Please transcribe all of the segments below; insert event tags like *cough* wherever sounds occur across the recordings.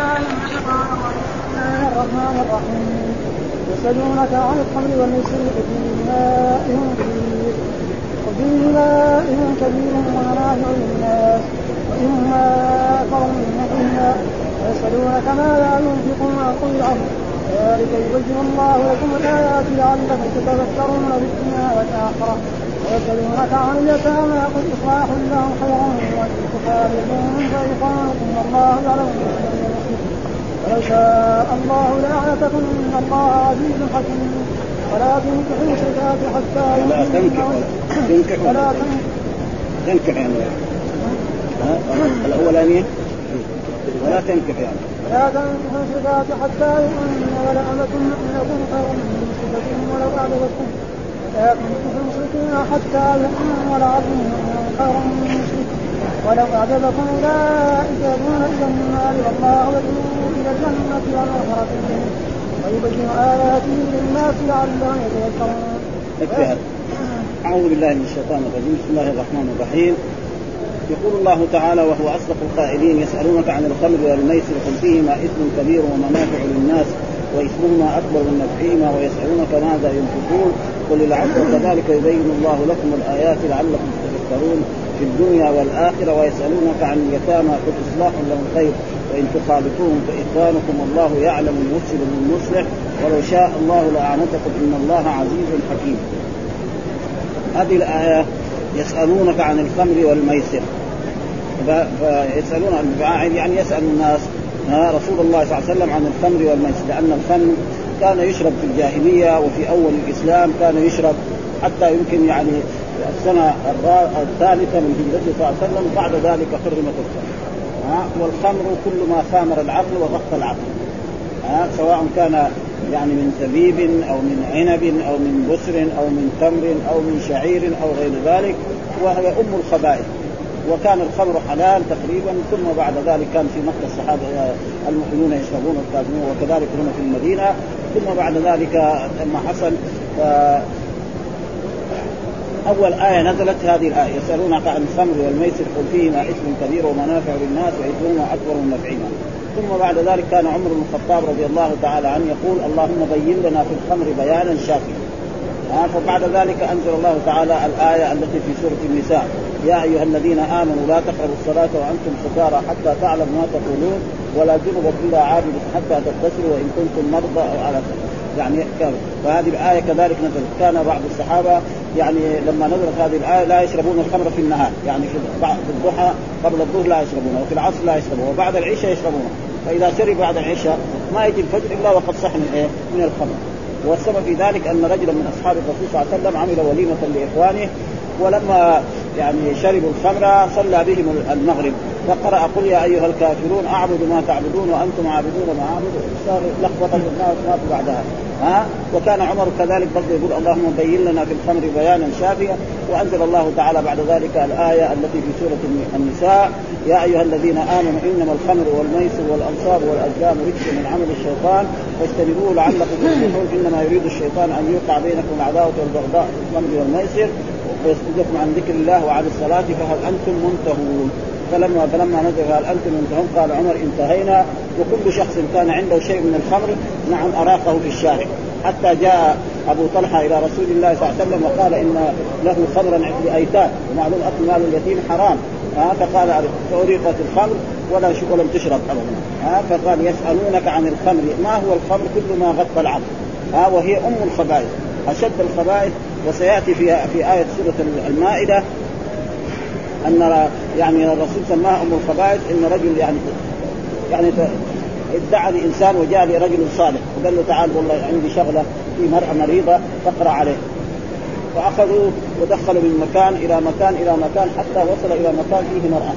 الله الرحمن الرحيم. يسألونك عن الخمر والميسر فيهما إثم كبير. وفيهما إثم كبير ومنافع للناس. وإنما أكبر من نفعهما ويسألونك ماذا ينفقون؟ قل العفو كذلك يبين الله لكم الآيات لعلكم تتذكرون في الدنيا والآخرة. ويسألونك عن اليتامى قل إصلاح لهم خيرا وإن تخالفوهم فإخوانكم والله يعلم ولو شاء الله لأعنتكم إن الله عزيز حكيم. ولا تنكحوا المشركات حتى لا تنكح تنكح ولا تنكح يعني الأولانية؟ ولا تنكح يعني ولا تنكحوا المشركات حتى يؤمن ولا أمة مؤمنة خير من مشركة ولو أعجبتكم. لا تنكحوا المشركين حتى يؤمنوا ولا عبد خير من مشرك ولو أعجبكم أولئك يدعون إلى النار والله يدعو إلى الجنة والمغفرة ويبين آياته للناس لعلهم يتذكرون. أعوذ بالله من الشيطان الرجيم، بسم الله الرحمن الرحيم. يقول الله تعالى وهو أصدق القائلين يسألونك عن الخمر والميسر قل فيهما إثم كبير ومنافع للناس وإثمهما أكبر من نفعهما ويسألونك ماذا ينفقون؟ قل العفو كذلك يبين الله لكم الآيات لعلكم تذكرون. في الدنيا والآخرة ويسألونك عن اليتامى قل إصلاح لهم خير وإن تخالفوهم فإخوانكم والله يعلم المفسد من المصلح ولو شاء الله لأعنتكم إن الله عزيز حكيم. هذه الآية يسألونك عن الخمر والميسر. فيسألون عن يعني يسأل الناس رسول الله صلى الله عليه وسلم عن الخمر والميسر لأن الخمر كان يشرب في الجاهلية وفي أول الإسلام كان يشرب حتى يمكن يعني السنة الثالثة من هجرته صلى الله عليه وسلم بعد ذلك حرمت الخمر. ها؟ والخمر كل ما خامر العقل وغطى العقل. ها؟ سواء كان يعني من زبيب أو من عنب أو من بسر أو من تمر أو من شعير أو غير ذلك وهي أم الخبائث. وكان الخمر حلال تقريبا ثم بعد ذلك كان في مكة الصحابة المؤمنون يشربون الكاظمون وكذلك هنا في المدينة. ثم بعد ذلك لما حصل أول آية نزلت هذه الآية. يسالونك عن الخمر والميسر قل فيهما إثم كبير ومنافع للناس واثمهما أكبر من نفعهما. ثم بعد ذلك كان عمر بن الخطاب رضي الله تعالى عنه يقول اللهم بين لنا في الخمر بيانا شافيا. آه فبعد ذلك أنزل الله تعالى الآية التي في سورة النساء. يا أيها الذين آمنوا لا تقربوا الصلاة وأنتم سكارى حتى تعلموا ما تقولون ولا جنبا الا عابد حتى تغتسلوا وإن كنتم مرضى أو على يعني كان فهذه الآية كذلك نزلت. كان بعض الصحابة يعني لما نزلت هذه الآية لا يشربون الخمر في النهار. يعني في الضحى قبل الظهر لا يشربونه وفي العصر لا يشربونه وبعد العشاء يشربونه فإذا شرب بعد العشاء ما يجي الفجر إلا وقد صح من إيه؟ من الخمر. والسبب في ذلك أن رجلا من أصحاب الرسول صلى الله عليه وسلم عمل وليمة لإخوانه ولما يعني شربوا الخمر صلى بهم المغرب. فقرأ قل يا أيها الكافرون أعبد ما تعبدون وأنتم عابدون ما أعبد صار لخبطة ما بعدها. ها؟ وكان عمر كذلك برضه يقول اللهم بين لنا في الخمر بيانا شافيا وأنزل الله تعالى بعد ذلك الآية التي في سورة النساء يا أيها الذين آمنوا إنما الخمر والميسر والانصاب والأزلام رجس من عمل الشيطان فاجتنبوه لعلكم تفلحون إنما يريد الشيطان أن يوقع بينكم العداوة والبغضاء في الخمر والميسر ويصدكم عن ذكر الله وعن الصلاة فهل أنتم منتهون؟ فلما فلما نزل هل أنتم منتهون قال عمر انتهينا وكل شخص كان عنده شيء من الخمر نعم أراقه في الشارع. حتى جاء أبو طلحة إلى رسول الله صلى الله عليه وسلم وقال إن له خمرا لايتام ومعلوم أكل مال اليتيم حرام. ها فقال فأريقت الخمر ولا ولم تشرب أبدا. ها فقال يسألونك عن الخمر ما هو الخمر؟ كل ما غطى العقل ها وهي أم الخبائث أشد الخبائث وسيأتي في في آية سورة المائدة أن يعني الرسول سماها أم الخبائث إن رجل يعني يعني ادعى لإنسان وجاء لرجل صالح وقال له تعال والله عندي شغلة في مرأة مريضة تقرا عليه. فأخذوه ودخلوا من مكان إلى مكان إلى مكان حتى وصل إلى مكان فيه مرأة.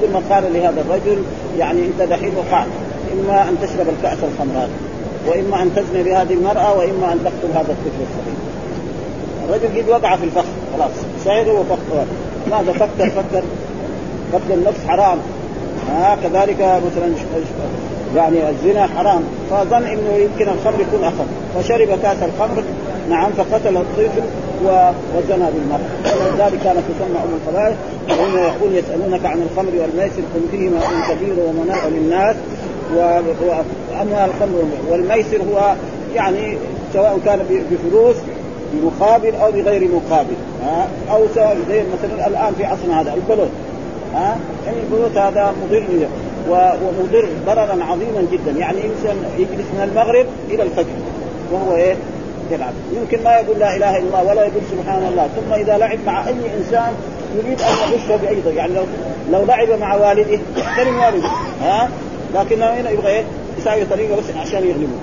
ثم قال لهذا الرجل يعني أنت دحين وقعت إما أن تشرب الكأس الخمرات وإما أن تزني بهذه المرأة وإما أن تقتل هذا الطفل الصغير. الرجل قد وقع في الفخ خلاص سعيده وفخ. ماذا فكر فكر قتل النفس حرام. ها كذلك مثلا يعني الزنا حرام. فظن إنه يمكن الخمر يكون أخف. فشرب كاس الخمر نعم فقتل الطفل وزنى بالمرأة ولذلك كانت تسمى أم الخبائث وهم يقول يسألونك عن الخمر والميسر قل فيهما ان كبير ومناع للناس. واما الخمر والميسر هو يعني سواء كان بفلوس بمقابل أو بغير مقابل. ها؟ أو سواء زي مثلا الآن في عصرنا هذا البلوت. ها؟ يعني البلوت هذا مضر ومضر ضررا عظيما جدا. يعني إنسان يجلس من المغرب إلى الفجر. وهو إيه؟ يلعب. يمكن ما يقول لا إله إلا الله ولا يقول سبحان الله. ثم إذا لعب مع أي إنسان يريد أن يغشه باي يعني لو لو لعب مع والده يحترم والده. ها؟ لكنه هنا يبغى إيه؟ يساوي طريقة بس عشان يغلبه.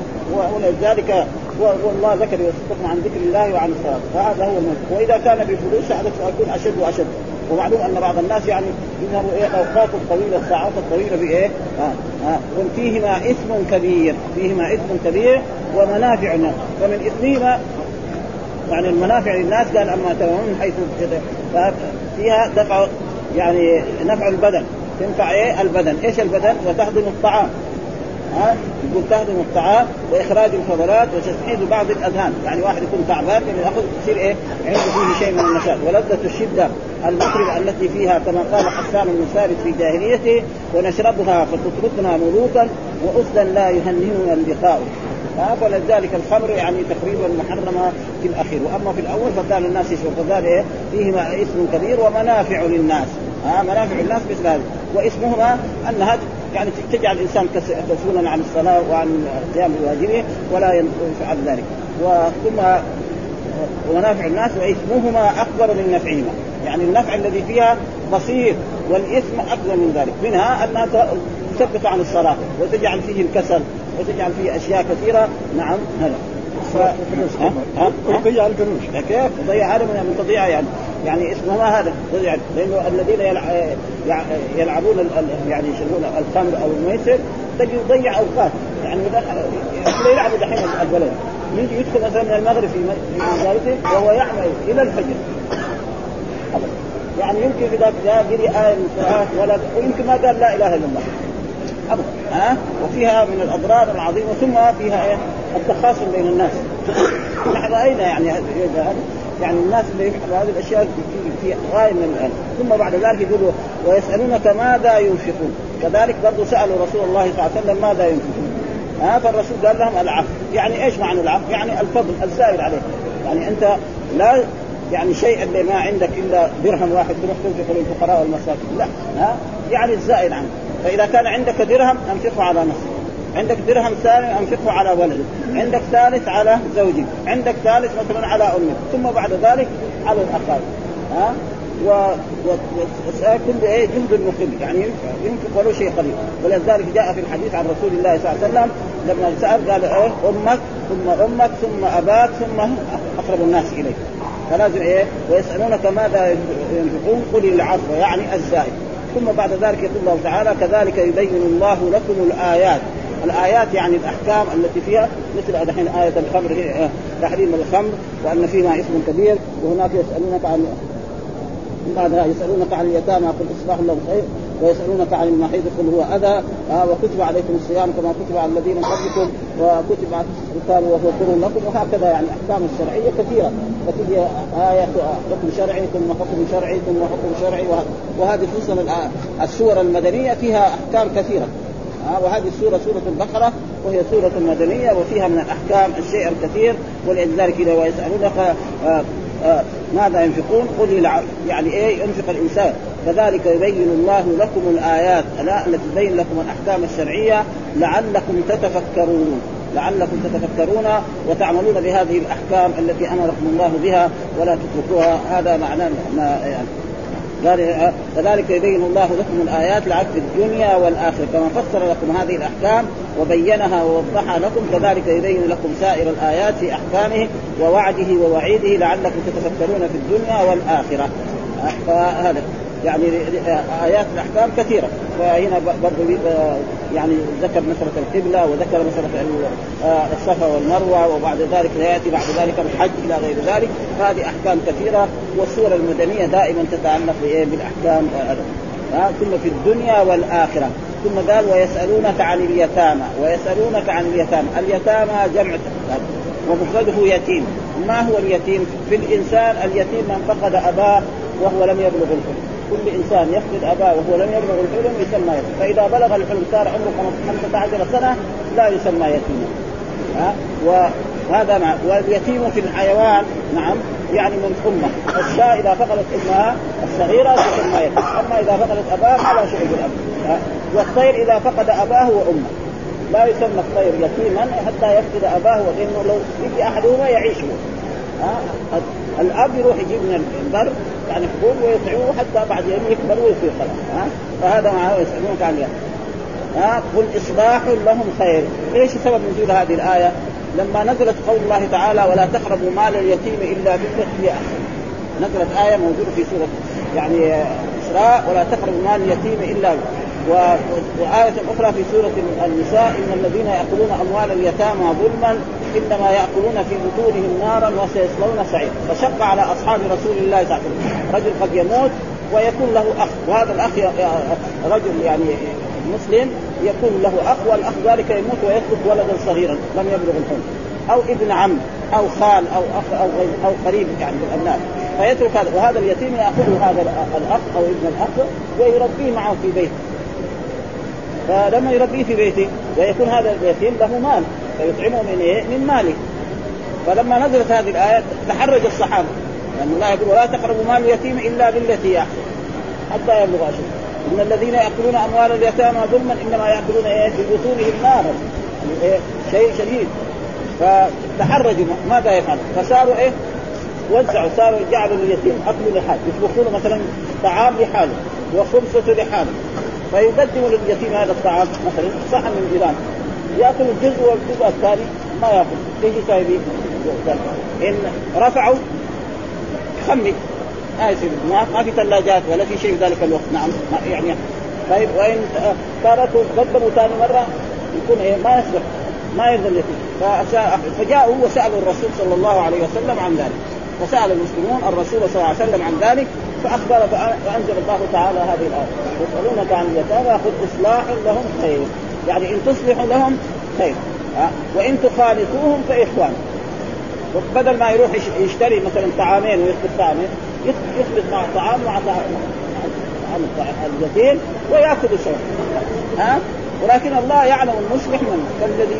ولذلك والله ذكر يصدقنا عن ذكر الله وعن الصلاه فهذا هو المنطق وإذا كان بفلوس هذا سيكون أشد وأشد. ومعلوم أن بعض الناس يعني يذهبوا إيه الاوقات الطويله الساعات الطويلة بإيه؟ ها ها فيهما إثم كبير. فيهما إثم كبير ومنافع الناس فمن إثمهما يعني المنافع للناس قال أما تمام حيث فيها دفع يعني نفع البدن. تنفع إيه؟ البدن. إيش البدن؟ وتهضم الطعام. ها يقول تهضم الطعام واخراج الفضلات وتسعيد بعض الأذهان. يعني واحد يكون تعبان ياخذ يصير إيه؟ عنده فيه شيء من النشاط. ولذة الشدة المطربه التي فيها كما قال حسان بن في جاهليته ونشربها فتتركنا ملوكا واسدا لا يهنئنا اللقاء. فلذلك الخمر يعني تقريبا محرمة في الأخير. وأما في الأول فكان الناس يشرب فقال إيه؟ فيهما إثم كبير ومنافع للناس. ها منافع الناس مثل هذا. واسمهما أنها يعني تجعل الإنسان كسولا عن الصلاة وعن قيام بواجبه ولا يفعل ذلك. وثم ومنافع الناس وإثمهما أكبر من نفعهما. يعني النفع الذي فيها بسيط والإثم أكبر من ذلك. منها انها تثبت عن الصلاة وتجعل فيه الكسل وتجعل فيه أشياء كثيرة. نعم هذا. تضيع القروش كيف؟ تضيع هذا من تضيع يعني. يعني اسمها هذا؟ تضيع لأنه الذين يلعبون يعني يشربون الخمر أو الميسر تجي يضيع أوقات. يعني يلعبوا دحين البلد. يجي يدخل مثلا من المغرب في مجالسه وهو يعمل إلى الفجر. يعني يمكن إذا جاء قري إيه من القران ولا ويمكن ما قال لا إله إلا الله. ابدا. ها؟ وفيها من الاضرار العظيمة ثم فيها إيه؟ التخاصم بين الناس. نحن رأينا يعني يعني الناس اللي يفعلوا هذه الأشياء في, في غاية من الان ثم بعد ذلك يقولوا ويسألونك ماذا ينفقون؟ كذلك برضه سألوا رسول الله صلى الله عليه وسلم ماذا ينفقون. ها فالرسول قال لهم العفو. يعني إيش معنى العفو؟ يعني الفضل الزائد عليه. يعني أنت لا يعني شيء اللي ما عندك إلا درهم واحد تروح تنفقه للفقراء والمساكين. لا ها يعني الزائد عنك. فإذا كان عندك درهم أنفقه على نفسك. عندك درهم ثاني انفقه على ولدك عندك ثالث على زوجك عندك ثالث مثلا على أمك ثم بعد ذلك على الأقارب. ها؟ و... و... كل إيه؟ جند مقل يعني ينفق ولو شيء قليل. ولذلك جاء في الحديث عن رسول الله صلى الله عليه وسلم لما سأل قال إيه؟ أمك ثم أمك ثم أباك ثم أقرب الناس إليك. فلازم إيه؟ ويسألونك ماذا ينفقون؟ قل العفو يعني الزائد. ثم بعد ذلك يقول الله تعالى كذلك يبين الله لكم الآيات. الآيات يعني الأحكام التي فيها مثل دحين آية الخمر تحريم الخمر وأن فيها اسم كبير وهناك يسألونك عن بعدها يسألونك عن اليتامى قل اصلاح لهم خير ويسألونك عن المحيض قل هو أذى آه وكتب عليكم الصيام كما كتب على الذين قبلكم وكتب على القتال وهو كر لكم وهكذا يعني الأحكام الشرعية كثيرة. فتجي آية حكم شرعي ثم حكم شرعي ثم حكم شرعي وهذه خصوصا السور المدنية فيها أحكام كثيرة. آه وهذه السورة سورة البقرة وهي سورة مدنية وفيها من الأحكام الشيء الكثير ولذلك إذا ويسالونك آه آه ماذا ينفقون؟ قل يعني إيه ينفق الإنسان؟ كذلك يبين الله لكم الآيات التي تبين لكم الأحكام الشرعية لعلكم تتفكرون. لعلكم تتفكرون وتعملون بهذه الأحكام التي أمركم الله بها ولا تتركوها. هذا معناه يعني قال كذلك يبين الله لكم الآيات في الدنيا والآخرة. كما فسر لكم هذه الأحكام وبينها ووضحها لكم كذلك يبين لكم سائر الآيات في أحكامه ووعده ووعيده لعلكم تتفكرون في الدنيا والآخرة. فهذا يعني آيات الأحكام كثيرة. فهنا برضه يعني ذكر مسألة القبلة وذكر مسألة الصفا والمروة وبعد ذلك يأتي بعد ذلك الحج إلى غير ذلك. فهذه أحكام كثيرة والسورة المدنية دائما تتعلق بالأحكام ثم في الدنيا والآخرة. ثم قال ويسألونك عن اليتامى ويسألونك عن اليتامى. اليتامى جمع ومفرده يتيم. ما هو اليتيم؟ في الإنسان اليتيم من فقد أباه وهو لم يبلغ الحلم. كل إنسان يفقد أباه وهو لم يبلغ الحلم يسمى يتيم. فإذا بلغ الحلم صار عمره 15 سنة لا يسمى يتيما ها؟ وهذا مع واليتيم في الحيوان نعم يعني من امه الشاة إذا فقدت امها الصغيرة تسمى يتيم. أما إذا فقدت اباه فلا شيء بالاب والطير إذا فقد أباه وامه لا يسمى الطير يتيما حتى يفقد أباه لأنه لو يجي أحدهما يعيش هو ها؟ الاب يروح يجيب من البر يعني حبوب ويطعمه حتى بعد يوم يكبر ويصير خلاص ها؟ فهذا معه يسالونك عن يعني. ها؟ قل اصلاح لهم خير. إيش سبب نزول هذه الآية؟ لما نزلت قول الله تعالى ولا تقربوا مال اليتيم إلا بالتي هي أحسن. نزلت آية موجودة في سورة يعني إسراء ولا تقربوا مال اليتيم إلا وآية أخرى في سورة النساء إن الذين يأكلون أموال اليتامى ظلما إنما يأكلون في بطونهم نارا وسيصلون سعيرا. فشق على أصحاب رسول الله صلى الله عليه وسلم. رجل قد يموت ويكون له أخ. وهذا الأخ رجل يعني مسلم يكون له أخ والأخ ذلك يموت ويترك ولدا صغيرا لم يبلغ الحلم. أو ابن عم أو خال أو أخ أو أو قريب يعني من الأبناء فيترك هذا وهذا اليتيم يأخذ هذا الأخ أو ابن الأخ ويربيه معه في بيته. فلما يربيه في بيته ويكون هذا اليتيم له مال فيطعمه من إيه؟ من ماله. فلما نزلت هذه الآية تحرج الصحابة لأن الله يقول ولا تقربوا مال اليتيم إلا بالتي هي حتى يبلغ اشد إن الذين يأكلون أموال اليتامى ظلما إنما يأكلون إيه؟ في بطونهم نارا. إيه؟ شيء شديد. فتحرجوا. ماذا يفعل؟ فصاروا إيه؟ وزعوا صاروا جعلوا اليتيم أكل لحاله. يطبخون مثلا طعام لحاله وخبزة لحاله. فيقدم لليتيم هذا الطعام مثلا صحن من جيران يأكل الجزء والجزء الثاني ما يأكل. تيجي سايبين إن رفعوا خمد ما يصير. ما, في ثلاجات ولا في شيء في ذلك الوقت. نعم. يعني طيب وإن تركوا قدموا ثاني مرة يكون إيه؟ ما يصلح ما يرضى اليتيم. فجاءوا وسالوا الرسول صلى الله عليه وسلم عن ذلك. فسأل المسلمون الرسول صلى الله عليه وسلم عن ذلك. فأخبر فأنزل الله تعالى هذه الآية. يسألونك عن اليتامى قل إصلاح لهم خير. يعني إن تصلحوا لهم خير. وإن تخالطوهم فاخوان بدل ما يروح يشتري مثلا طعامين ويخلط طعامين يخلط مع طعام مع طعام اليتيم ويأكل سوا ها؟ ولكن الله يعلم المصلح من فالذي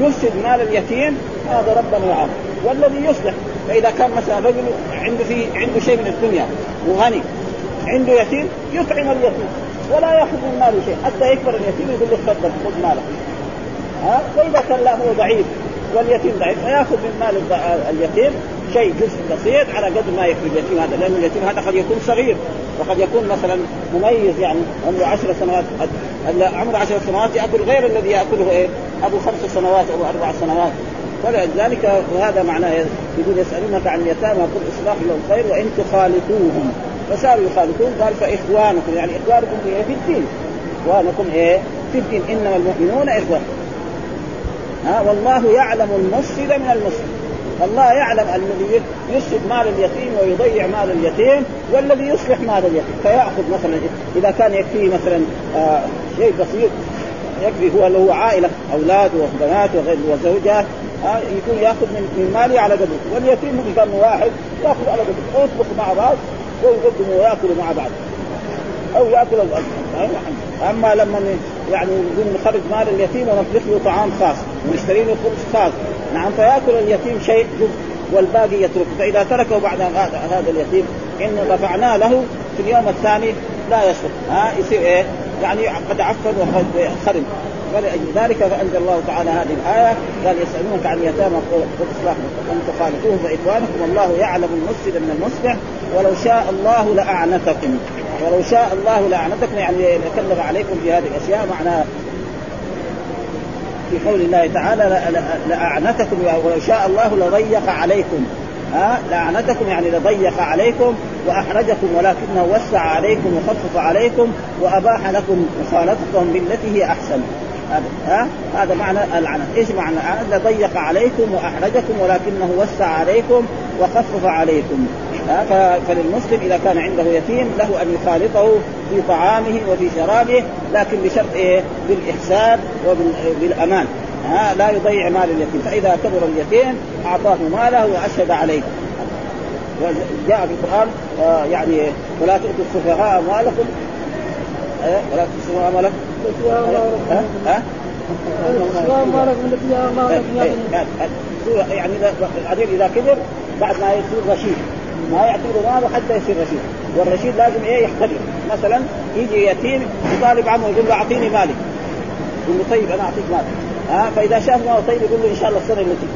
يفسد مال اليتيم هذا ربنا يعلم. والذي يصلح فإذا كان مثلا رجل عنده في عنده شيء من الدنيا وغني عنده يتيم يطعم اليتيم ولا يأخذ من ماله شيء حتى يكبر اليتيم يقول له تفضل خذ مالك. ها؟ وإذا كان لا هو ضعيف واليتيم ضعيف فياخذ من مال اليتيم شيء جزء بسيط على قدر ما يكفي اليتيم هذا لأن اليتيم هذا قد يكون صغير وقد يكون مثلا مميز يعني عمره عشر سنوات عمره عشر سنوات يأكل غير الذي يأكله إيه؟ أبو خمس سنوات أو أربع سنوات. فلذلك وهذا معناه يقول يسألونك عن اليتامى قل إصلاح لهم خير وإن تخالطوهم. فصاروا يخالطون قال فإخوانكم يعني إخوانكم في, الدين. إخوانكم إيه في الدين. إنما المؤمنون اخوان ها والله يعلم المفسد من المسلم الله يعلم الذي يفسد مال اليتيم ويضيع مال اليتيم والذي يصلح مال اليتيم. فيأخذ مثلا إذا كان يكفيه مثلا آه شيء بسيط يكفي هو له عائلة أولاد وبنات وغير وزوجات آه يكون ياخذ من من ماله على قدره واليتيم كان واحد ياخذ على قدره ويطبخ مع بعض ويقدموا وياكلوا مع بعض. أو ياكل أما لما يعني نخرج مال اليتيم ونطبخ له طعام خاص ونشتري له خبز خاص. نعم فيأكل اليتيم شيء جزء والباقي يترك فإذا تركه بعد هذا اليتيم إن رفعنا له في اليوم الثاني لا يصلح ها يصير إيه؟ يعني قد عفن وقد ولأجل ذلك فأنزل الله تعالى هذه الآية قال يسألونك عن يتامى قل إصلاح أن تخالفوهم فإخوانكم والله يعلم المفسد من المصلح ولو شاء الله لأعنتكم. ولو شاء الله لأعنتكم يعني لكلف عليكم في هذه الأشياء معناها في قول الله تعالى لأعنتكم ولو شاء الله لضيق عليكم. ها؟ لعنتكم يعني لضيق عليكم واحرجكم ولكنه وسع عليكم وخفف عليكم وأباح لكم مخالطتهم بالتي هي أحسن. هذا ها؟ هذا معنى العنت، إيش معنى العنت؟ لضيق عليكم وأحرجكم ولكنه وسع عليكم وخفف عليكم فللمسلم إذا كان عنده يتيم له أن يخالطه في طعامه وفي شرابه لكن بشرط إيه؟ بالإحسان وبالامان ها؟ لا يضيع مال اليتيم. فإذا كبر اليتيم أعطاه ماله وأشهد عليه. وجاء في القرآن آه يعني ولا تؤتوا السفهاء أموالكم إيه؟ ولا تؤتوا السفهاء أموالكم. يعني بعدين اذا كبر بعد ما يصير رشيد ما يعطيه ماله حتى يصير رشيد والرشيد لازم إيه يحتفل مثلا يجي يتيم يطالب عمه يقول له اعطيني مالي يقول له طيب أنا اعطيك مالي ها فاذا شاف ماله طيب يقول له ان شاء الله السنة اللي تيجي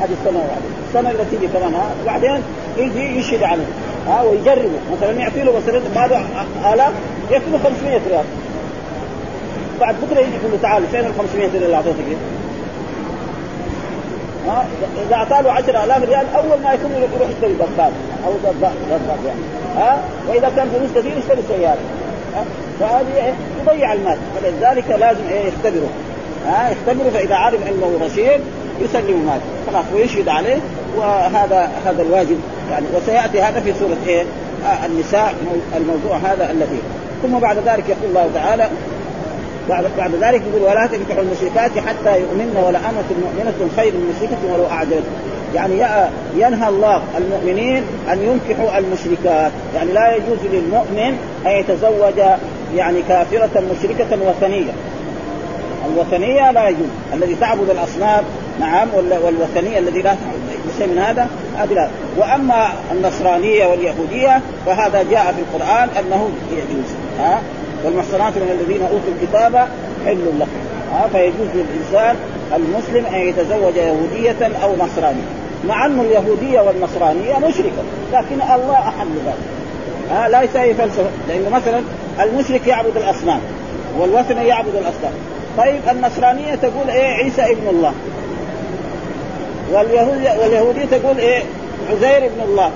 هذه السنة واحدة السنة اللي تيجي كمان ها وبعدين يجي يشهد عليه ها ويجربه مثلا يعطي له مثلا ماله الاف له 500 ريال بعد بكرة يجي يقول له تعال فين ال 500 ريال اللي أعطيتك؟ ها؟ إذا اعطاه له 10000 ريال أول ما يكون يروح يشتري دباب أو دباب يعني. ها؟ وإذا كان فلوس كثير يشتري سيارة. فهذه إيه؟ يضيع المال. فلذلك لازم إيه؟ يختبره. ها؟ يختبره فإذا عرف أنه رشيد يسلم مال خلاص ويشهد عليه وهذا هذا الواجب يعني. وسيأتي هذا في سورة إيه؟ آه النساء الموضوع هذا الذي. ثم بعد ذلك يقول الله تعالى بعد بعد ذلك يقول ولا تنكحوا المشركات حتى يؤمن ولا أمة مؤمنة خير من مشركة ولو أعجبتكم يعني ينهى الله المؤمنين أن ينكحوا المشركات. يعني لا يجوز للمؤمن أن يتزوج يعني كافرة مشركة وثنية. الوثنية لا يجوز. الذي تعبد الأصنام نعم والوثنية الذي لا تعبد شيء من هذا هذه لا. وأما النصرانية واليهودية فهذا جاء في القرآن أنه يجوز. ها؟ والمحصنات من الذين أوتوا الكتاب حل لكم ها فيجوز للإنسان المسلم أن يتزوج يهودية أو نصرانية. مع انه اليهودية والنصرانية مشركة لكن الله أحل ذلك. ها لا يساوي فلسفه لأنه مثلا المشرك يعبد الأصنام والوثني يعبد الأصنام. طيب النصرانية تقول إيه؟ عيسى ابن الله. واليهودية واليهودية تقول إيه؟ عزير ابن الله.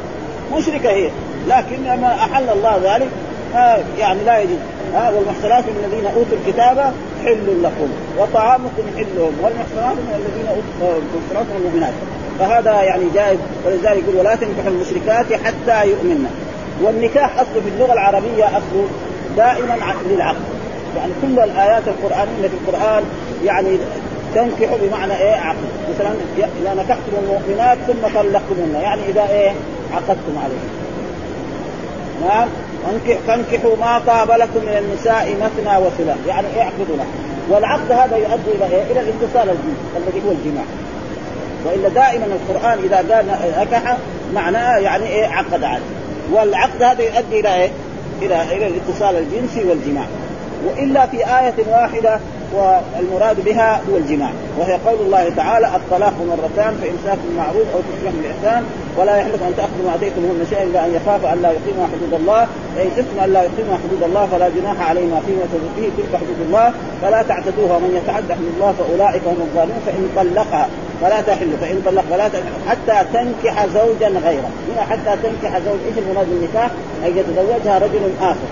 مشركة هي. لكن لما أحل الله ذلك؟ آه يعني لا يجوز. آه والمحصنات من الذين أوتوا الكتاب حل لكم وطعامكم حل لهم والمحصنات من الذين أوتوا المحصنات من المؤمنات. فهذا يعني جائز ولذلك يقول ولا تنكحوا المشركات حتى يؤمنن والنكاح اصله في اللغة العربية اصله دائما للعقد. يعني كل الآيات القرآنية في القرآن يعني تنكح بمعنى إيه؟ عقد. مثلا إذا نكحتم المؤمنات ثم طلقتموهن يعني إذا إيه؟ عقدتم عليهم. نعم؟ فانكحوا ما طاب لكم من النساء مثنى وثلاث. يعني إيه عقدوا له والعقد هذا يؤدي إلى إيه؟ إلى الاتصال الجنسي الذي هو الجماع. وإلا دائما القرآن إذا قال نكح معناه يعني إيه؟ عقد عليه. والعقد هذا يؤدي إلى إيه؟ إلى إلى الاتصال الجنسي والجماع. وإلا في آية واحدة والمراد بها هو الجماع. وهي قول الله تعالى الطلاق مرتان فإمساك بالمعروف أو تسريح بالإحسان ولا يحلف أن تأخذوا ما أتيتموهن شيئا إلا أن يخاف أن لا يقيموا حدود الله. فإن خفتم أن لا يقيموا حدود الله فلا جناح عليهما فيما به تلك حدود الله. فلا تعتدوها ومن يتعدى حدود الله فأولئك هم الظالمون. فإن طلقها فلا تحل فإن طلق فلا تحل حتى تنكح زوجا غيره. هنا حتى تنكح زوج إيش المراد بالنكاح؟ أن يتزوجها رجل آخر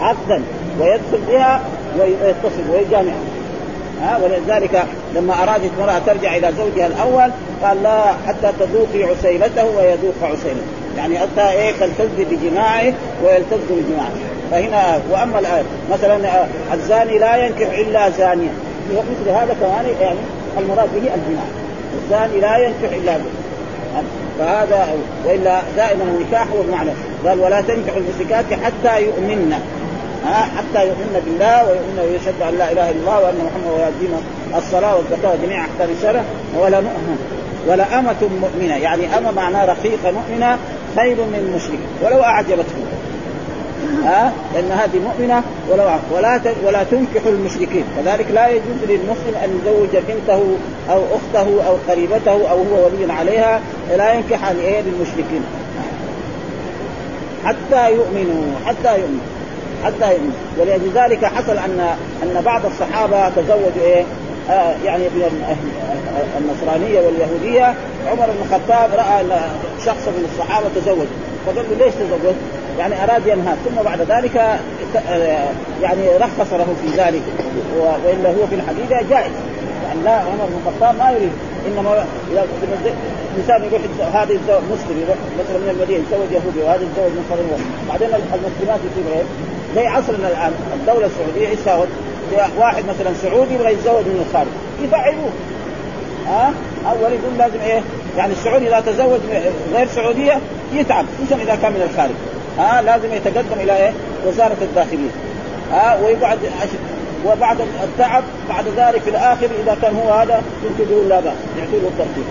عقدا ويدخل بها ويتصل ويجامعها ها ولذلك لما أرادت المراه ترجع إلى زوجها الأول قال لا حتى تذوقي عسيلته ويذوق عسيلته. يعني حتى إيه تلتز بجماعه ويلتز بجماعه. فهنا وأما الآية مثلا الزاني لا ينكح إلا زانيه مثل هذا كمان يعني المراد به الجماع. الزاني لا ينكح إلا زانيه فهذا وإلا دائما النكاح هو المعنى قال ولا تنكح المشركات حتى يؤمن ها حتى يؤمن بالله ويؤمن ويشهد أن لا إله إلا الله وأن محمدا ويقيم الصلاة والزكاة وجميع احكام الشرع ولا مؤمن ولا أمة مؤمنة. يعني أمة معناه رقيقة مؤمنة خير من مشرك. ولو أعجبته ها لأن هذه مؤمنة ولو ولا ولا تنكح المشركين. كذلك لا يجوز للمسلم أن يزوج بنته أو أخته أو قريبته أو هو ولي عليها لا ينكح عن إيه للمشركين حتى يؤمنوا حتى يؤمنوا. حتى يؤمن ولذلك حصل ان أن بعض الصحابة تزوجوا إيه؟ آه يعني من النصرانية واليهودية. عمر بن الخطاب رأى ان شخص من الصحابة تزوج. فقال له ليش تزوج؟ يعني أراد ينهى. ثم بعد ذلك آه، يعني رخص له في ذلك. وإلا هو في الحقيقة جائز. يعني لا عمر بن الخطاب ما يريد. إنما إذا الانسان يروح هذا الزوج مسلم يروح مثلا من المدينة يتزوج يهودي وهذا يتزوج من قرن بعدين المسلمات يصير إيه؟ زي عصرنا الآن الدولة السعودية إيش سوت؟ واحد مثلا سعودي يبغى يتزوج من الخارج يفعلوه. ها؟ أول يقول لازم إيه؟ يعني السعودي إذا تزوج غير سعودية يتعب خصوصا إذا كان من الخارج. ها؟ لازم يتقدم إلى إيه؟ وزارة الداخلية. ها؟ ويقعد وبعد التعب بعد ذلك في الآخر إذا كان هو هذا يمكن يقول لا بأس يعطي له الترتيب.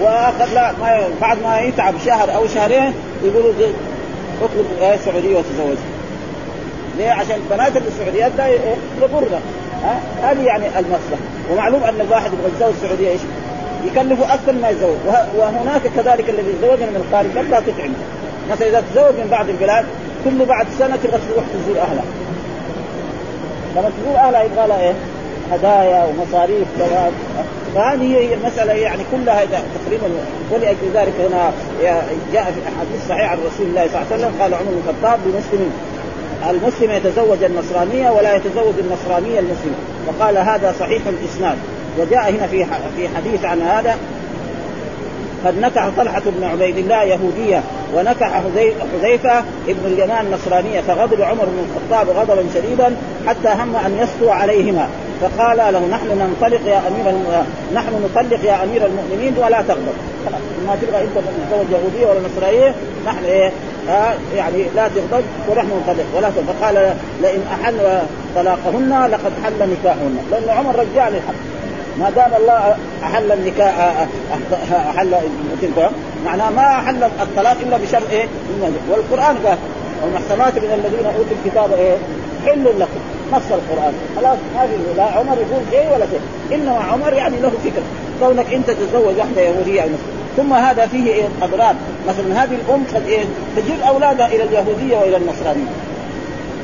وآخر لا ما بعد ما يتعب شهر أو شهرين يقولوا اطلب إيه؟ سعودية وتزوج ليه؟ عشان بنات السعوديات ده يضرنا هذه يعني المصلحة. ومعلوم أن الواحد يبغى يتزوج السعودية إيش؟ يكلفه أكثر ما يتزوج. وهناك كذلك الذي يتزوج من الخارج لا تطعم. مثلا إذا تزوج من بعض البلاد كل بعد سنة تبغى تروح تزور أهلها. لما تزور أهلها يبغى لها إيه؟ هدايا ومصاريف. فهذه هي المساله يعني كلها تقريبا ولأجل ذلك هنا جاء في احاديث صحيحه عن رسول الله صلى الله عليه وسلم قال عمر بن الخطاب لمسلم المسلم يتزوج النصرانية ولا يتزوج النصرانية المسلم وقال هذا صحيح الإسناد. وجاء هنا في في حديث عن هذا. قد نكح طلحة بن عبيد الله يهودية ونكح حذيفة ابن اليمان نصرانية فغضب عمر بن الخطاب غضبا شديدا حتى هم أن يسطو عليهما. فقال له نحن ننطلق يا الم... نحن نطلق يا أمير المؤمنين ولا تغضب. ما تبغى إنت تتزوج يهوديه ولا نصرانيه نحن إيه آه يعني لا تغضب ونحن نطلق ولا فقال لئن احل طلاقهن لقد حل نكاحهن. لأن عمر رجع للحق ما دام الله أحل النكاح أحل معناه ما أحل الطلاق إلا بشرط إيه؟ والقرآن قال والمحسنات من الذين أوتوا الكتاب إيه؟ حل لكم. نص القرآن. خلاص في لا عمر يقول شيء ولا شيء. إنما عمر يعني له فكره كونك انت تتزوج واحدة يهوديه أو ثم هذا فيه إيه؟ اضرار مثلا هذه الأم قد إيه؟ تجر أولادها إلى اليهودية وإلى النصرانية.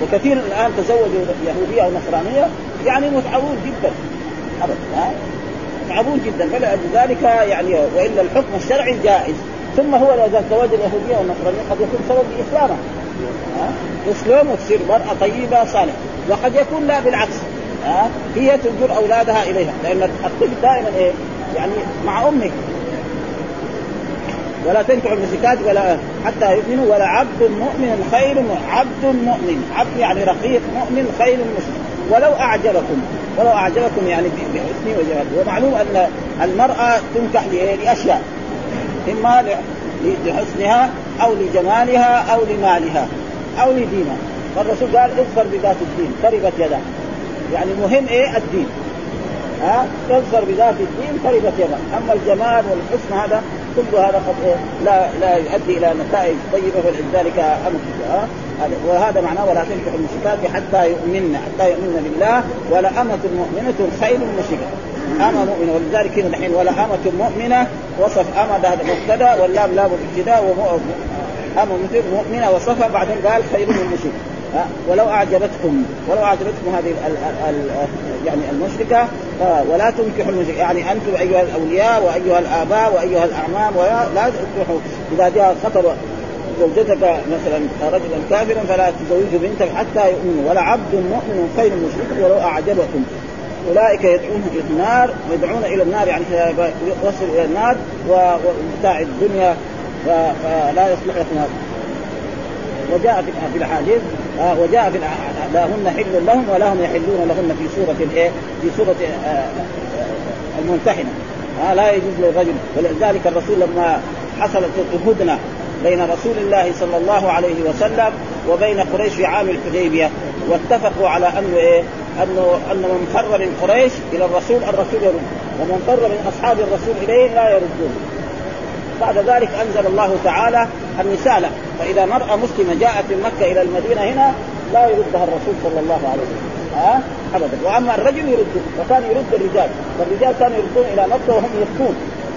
وكثير الآن تزوجوا يهودية أو نصرانيه يعني متعبون جدا. ابدا متعبون جدا. فلذلك يعني وإلا الحكم الشرعي جائز. ثم هو إذا تزوج اليهودية والنصرانية قد يكون سبب لاسلامه تسلم وتصير مرأة طيبة صالحة. وقد يكون لا بالعكس. ها؟ هي تجر أولادها إليها. لأن الطفل دائما إيه؟ يعني مع أمه ولا تنكح المشركات ولا حتى يؤمنوا ولا عبد مؤمن خير عبد مؤمن. عبد يعني رقيق مؤمن خير مسلم. ولو أعجبكم ولو أعجبكم يعني بحسنه وجماله ومعلوم أن المرأة تنكح لأشياء. إما لحسنها أو لجمالها أو لمالها أو لدينه فالرسول قال اظفر بذات الدين تربت يداه يعني مهم إيه؟ الدين. ها تظفر بذات الدين تربت يداه أما الجمال والحسن هذا كل هذا قد إيه؟ لا لا يؤدي إلى نتائج طيبة ولذلك أمر ها وهذا معناه ولا تنكح المشركات حتى يؤمن حتى يؤمن بالله ولا أمة مؤمنة خير من مشركة أمة مؤمنة ولذلك هنا الحين ولا أمة مؤمنة وصف أمة هذا مبتدأ واللام لام الابتداء أما مثل مؤمنة وصفها بعدين قال خير من ولو أعجبتكم ولو أعجبتكم هذه ال ال ال يعني المشركة ولا تنكحوا المشرك يعني أنتم أيها الأولياء وأيها الآباء وأيها الأعمام ولا تنكحوا. إذا جاء خطر زوجتك مثلا رجلا كافرا فلا تزوجوا بنتك حتى يؤمنوا. ولا عبد مؤمن خير مشرك ولو أعجبكم. أولئك يدعون إلى النار يدعون إلى النار يعني يوصل إلى النار ومتاع الدنيا فلا يصلح لكم وجاء في الأحاديث آه وجاء في لا هن حل لهم ولا هم يحلون لهن في سوره الإيه؟ في سوره آه, آه، الممتحنة آه لا يجوز للرجل ولذلك الرسول لما حصلت الهدنة بين رسول الله صلى الله عليه وسلم وبين قريش في عام الحديبية واتفقوا على أنه إيه؟ أنه أن من فر من قريش إلى الرسول الرسول يرد ومن فر من أصحاب الرسول إليه لا يردون بعد ذلك أنزل الله تعالى النساء فإذا مرأة مسلمة جاءت من مكة إلى المدينة هنا لا يردها الرسول صلى الله عليه وسلم. ها؟ ابدا. وأما الرجل يرد وكان يرد الرجال. فالرجال كانوا يردون إلى مكة وهم يفتون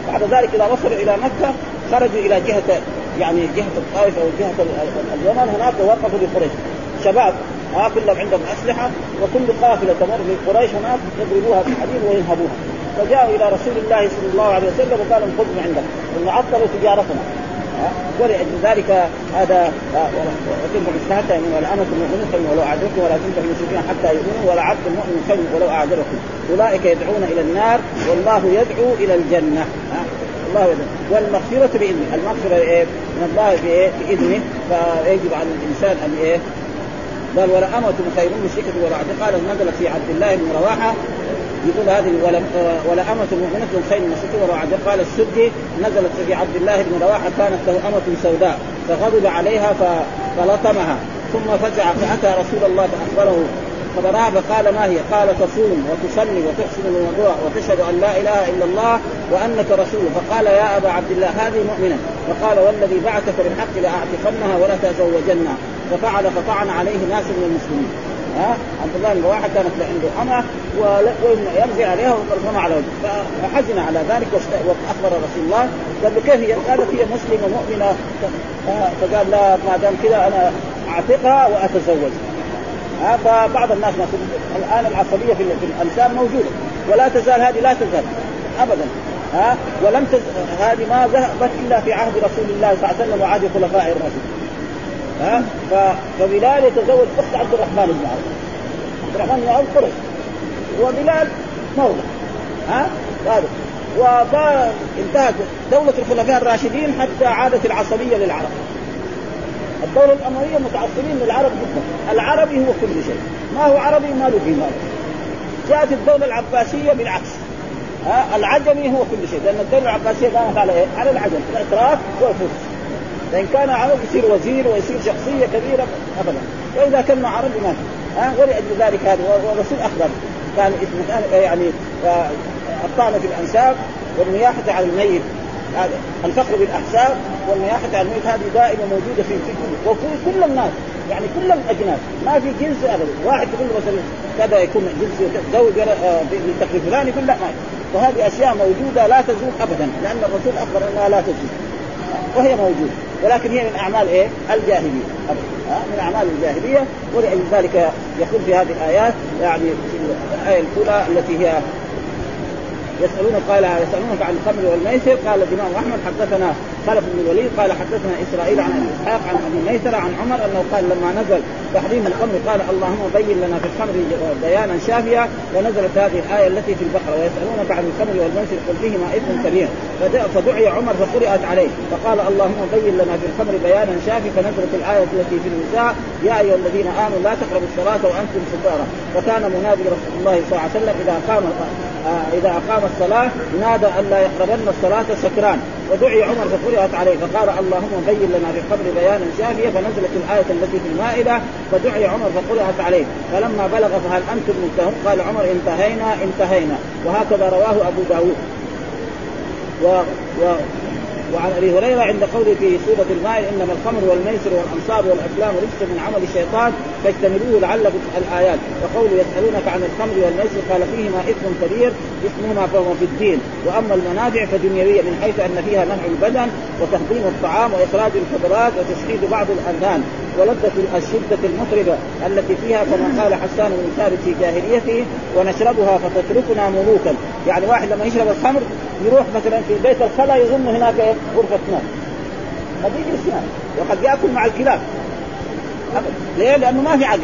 بعد ذلك إذا وصلوا إلى مكة خرجوا إلى جهة يعني جهة الطائف أو جهة اليمن. هناك وقفوا لقريش. شباب ها؟ كلهم عندهم أسلحة. وكل قافلة تمر من قريش هناك يضربوها بالحديد وينهبوها فجاءوا إلى رسول الله صلى الله عليه وسلم وقال خذ من عندك عطلوا تجارتنا. ولأجل ذلك هذا وتنفع مستهتا ولا أمة مؤمنة خير ولو أعجبكم ولا تنفع المشركين حتى يؤمنوا ولا عبد مؤمن خير ولو أعجبكم. أولئك يدعون إلى النار والله يدعو إلى الجنة. الله يدعو. والمغفرة بإذنه. المغفرة إيه؟ من الله بإذنه. فيجب على الإنسان أن إيه؟ قال ولا أمة خير مشركة ولا عبد قال نزلت في عبد الله بن رواحة يقول هذه ولا أمة مؤمنة خير من ولا قال السدي نزلت في عبد الله بن رواحة كانت له أمة سوداء فغضب عليها فلطمها ثم فزع فأتى رسول الله فأخبره خبرها فقال ما هي؟ قال تصوم وتصلي وتحسن الوضوء وتشهد أن لا إله إلا الله وأنك رسول فقال يا أبا عبد الله هذه مؤمنة فقال والذي بعثك بالحق لأعتقنها ولا تزوجنها ففعل فطعن عليه ناس من المسلمين ها؟ عبد الله بن رواحه كانت عنده حمى ويمزي عليها ويقرصونها على وجهه فحزن على ذلك وأخبر رسول الله. قال له كيف هي؟ قالت هي مسلمة مؤمنة. فقال لا ما دام كذا أنا أعتقها واتزوجها ها؟ فبعض الناس الآن العصبية في الانساب موجودة. ولا تزال هذه لا تزال. ابدا. ها؟ ولم تز... هذه ما ذهبت إلا في عهد رسول الله صلى الله عليه وسلم وعهد الخلفاء الراشدين. ها؟ ف... فبلال يتزوج أخت عبد الرحمن بن عوف. عبد الرحمن بن عوف قرش وبلال مولى ها؟ هذا. وانتهت دولة الخلفاء الراشدين حتى عادت العصبية للعرب. الدولة الأموية متعصبين للعرب جدا. العربي هو كل شيء. ما هو عربي ما له قيمة جاءت الدولة العباسية بالعكس. ها؟ العجمي هو كل شيء. لأن الدولة العباسية قامت على إيه؟ على العجم. الإتراك والفرس. فإن كان عربي يصير وزير ويصير شخصية كبيرة أبدا. وإذا كان عربي ما ها ولأجل ذلك هذا والرسول أخبر كان يعني الطعن في الأنساب والنياحة على الميت. هذا الفخر بالأحساب والنياحه عن الميت هذه دائما موجودة في في كل وفي كل الناس. يعني كل الأجناس. ما في جنس ابدا. واحد يقول مثلا كذا يكون جنس زوج بالتقريب فلان يقول لا ما وهذه أشياء موجودة لا تزول ابدا. لأن الرسول أخبر أنها لا تزول. وهي موجودة ولكن هي من أعمال إيه؟ الجاهلية أبدا. من أعمال الجاهلية ولذلك يقول في هذه الآيات يعني الآية الأولى التي هي يسألونك قال يسألونك عن الخمر والميسر قال الإمام أحمد حدثنا خلف بن الوليد قال حدثنا إسرائيل عن أبي إسحاق عن أبي ميسرة عن عمر أنه قال لما نزل تحريم الخمر قال اللهم بين لنا في الخمر بيانا شافيا ونزلت هذه الآية التي في البقرة ويسألونك عن الخمر والميسر قل فيهما إثم كبير. فدعي عمر فقرات عليه فقال اللهم بين لنا في الخمر بيانا شافي فنزلت الآية التي في النساء. يا أيها الذين آمنوا لا تقربوا الصلاة وأنتم سكارى. فكان منادي رسول الله صلى الله عليه وسلم إذا قام آه إذا أقام الصلاة نادى أن لا يقربن الصلاة سكران. ودعي عمر فقرأت عليه فقال اللهم بين لنا في القبر بيانا شافيا فنزلت الآية التي في المائدة فدعي عمر فقرأت عليه فلما بلغ فهل أنتم منتهون قال عمر انتهينا انتهينا. وهكذا رواه أبو داود. و, و وعن أبي هريرة عند قوله في سورة المائده إنما الخمر والميسر والأنصاب والأفلام رجس من عمل الشيطان فاجتنبوه لعلكم الآيات. وقوله يسألونك عن الخمر والميسر قال فيهما إثم كبير اسمهما فهو في الدين. وأما المنافع فدنيوية من حيث أن فيها منع البدن وتهضيم الطعام وإخراج الخضرات وتشحيد بعض الأذهان. ولذة الشدة المطربة التي فيها كما قال حسان بن ثابت في جاهليته ونشربها فتتركنا ملوكا. يعني واحد لما يشرب الخمر يروح مثلا في بيت الخلا يظن هناك غرفة نوم. قد يجلس هناك وقد يأكل مع الكلاب. ليه؟ لأنه ما في عقل.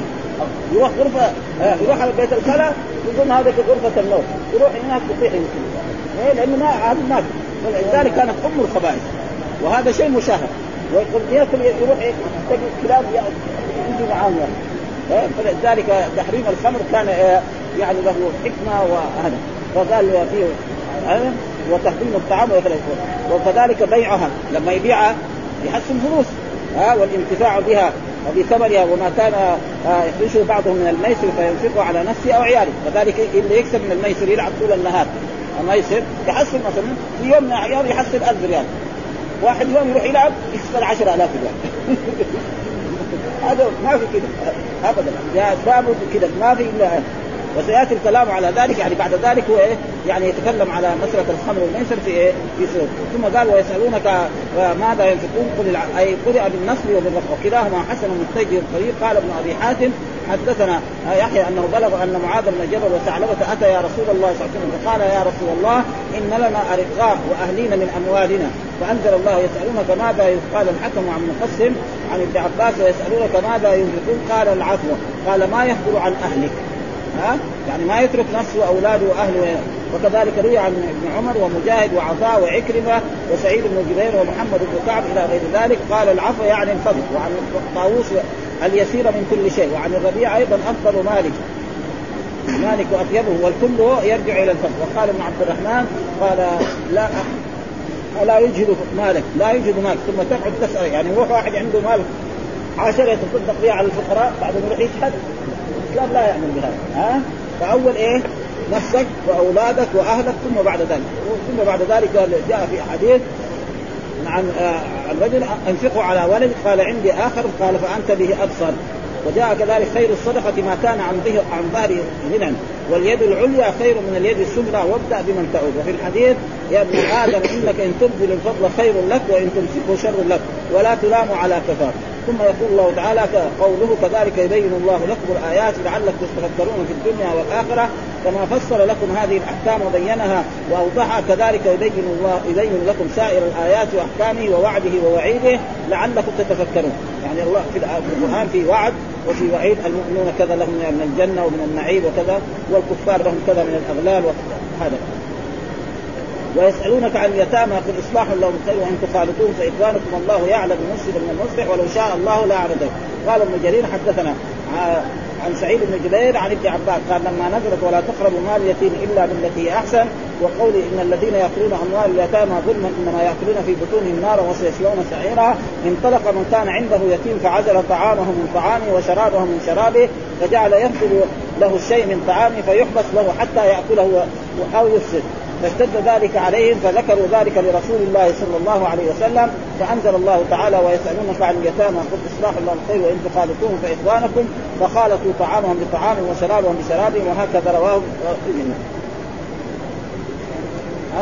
يروح غرفة آه، يروح على بيت الخلا يظن هذا غرفة النوم. يروح هناك يطيح يمكن ليه؟ لأنه ما هذا ما ولذلك كانت أم الخبائث وهذا شيء مشاهد. ويقول ياكل يروح تجد كلاب يجي معاهم. فلذلك تحريم الخمر كان آه، يعني له حكمة وهذا. فقال فيه آه، وتحريم الطعام وكذلك بيعها. لما يبيعها يحسن فلوس ها؟ والانتفاع بها وبثمنها وما كان آه، يخرجه بعضهم من الميسر فينفقه على نفسه أو عياله. كذلك اللي يكسب من الميسر يلعب طول النهار. الميسر يحصل مثلا في يوم من الأيام يحصل 1000 ريال. واحد يوم يروح يلعب يخسر 10000 ريال. *laughs* هذا ما في كذا ابدا. يا باب كذا ما في إلا وسيأتي الكلام على ذلك يعني بعد ذلك هو إيه؟ يعني يتكلم على مسألة الخمر والميسر في إيه؟ في سورة ثم قال ويسألونك ماذا ينفقون؟ قل أي قرئ بالنصب وبالرفع. وكلاهما حسن مستجد الطريق قال ابن أبي حاتم حدثنا يحيى أنه بلغ أن معاذ بن جبل وثعلبة أتى يا رسول الله صلى الله عليه وسلم فقال يا رسول الله إن لنا أرقاء وأهلين من أموالنا فأنزل الله يسألونك ماذا قال الحكم عن مقسم عن ابن عباس ويسألونك ماذا ينفقون؟ قال العفو. قال ما يخبر عن أهلك. ها؟ يعني ما يترك نفسه وأولاده وأهله. وكذلك روي عن ابن عمر ومجاهد وعطاء وعكرمة وسعيد بن جبير ومحمد بن كعب إلى غير ذلك. قال العفو يعني الفضل وعن طاووس اليسير من كل شيء. وعن الربيع أيضا افضل مالك. مالك وأطيبه والكل يرجع إلى الفضل. وقال ابن عبد الرحمن قال لا لا يجهد مالك لا يجهد مالك. ثم تقعد تسأل يعني يروح واحد عنده مال عشرة يتصدق بها على الفقراء بعد يروح يشهد. الإسلام لا يعمل بهذا. ها؟ فأول إيه؟ نفسك وأولادك وأهلك ثم بعد ذلك. ثم بعد ذلك جاء في حديث عن عن رجل انفقوا على ولد قال عندي آخر قال فأنت به أبصر. وجاء كذلك خير الصدقة ما كان عن ظهر عن ظهر غنى. واليد العليا خير من اليد السفلى وابدأ بمن تعود. وفي الحديث يا ابن آدم إنك إن تبذل الفضل خير لك وإن تمسكه شر لك ولا تلام على كفاك. ثم يقول الله تعالى قوله كذلك يبين الله لكم الآيات لعلكم تتفكرون في الدنيا والآخرة كما فصل لكم هذه الأحكام وبينها واوضحها كذلك يبين الله يبين لكم سائر الآيات وأحكامه ووعده ووعيده لعلكم تتفكرون. يعني الله في القرآن في وعد وفي وعيد المؤمنون كذا لهم من الجنة ومن النعيم وكذا والكفار لهم كذا من الأغلال وهذا ويسألونك عن اليتامى قل إصلاح لهم خير وإن تخالطوهم فإخوانكم الله يعلم المفسد من المصلح ولو شاء الله لأعرضه قال ابن جرير حدثنا عن سعيد بن جبير عن ابن عباس قال لما نزلت ولا تقربوا مال اليتيم إلا بالتي أحسن وقول إن الذين يأكلون أموال اليتامى ظلما إنما يأكلون في بطونهم نارا وسيصلون سعيرا انطلق من كان عنده يتيم فعزل طعامه من طعامه وشرابه من شرابه فجعل يفسد له الشيء من طعامه فيحبس له حتى يأكله أو يفسد. فاشتد ذلك عليهم فذكروا ذلك لرسول الله صلى الله عليه وسلم فأنزل الله تعالى ويسألونك عن اليتامى قل إصلاح الله الخير وإن تخالطوهم فإخوانكم فخالطوا طعامهم بطعامهم وشرابهم بشرابهم وهكذا رواه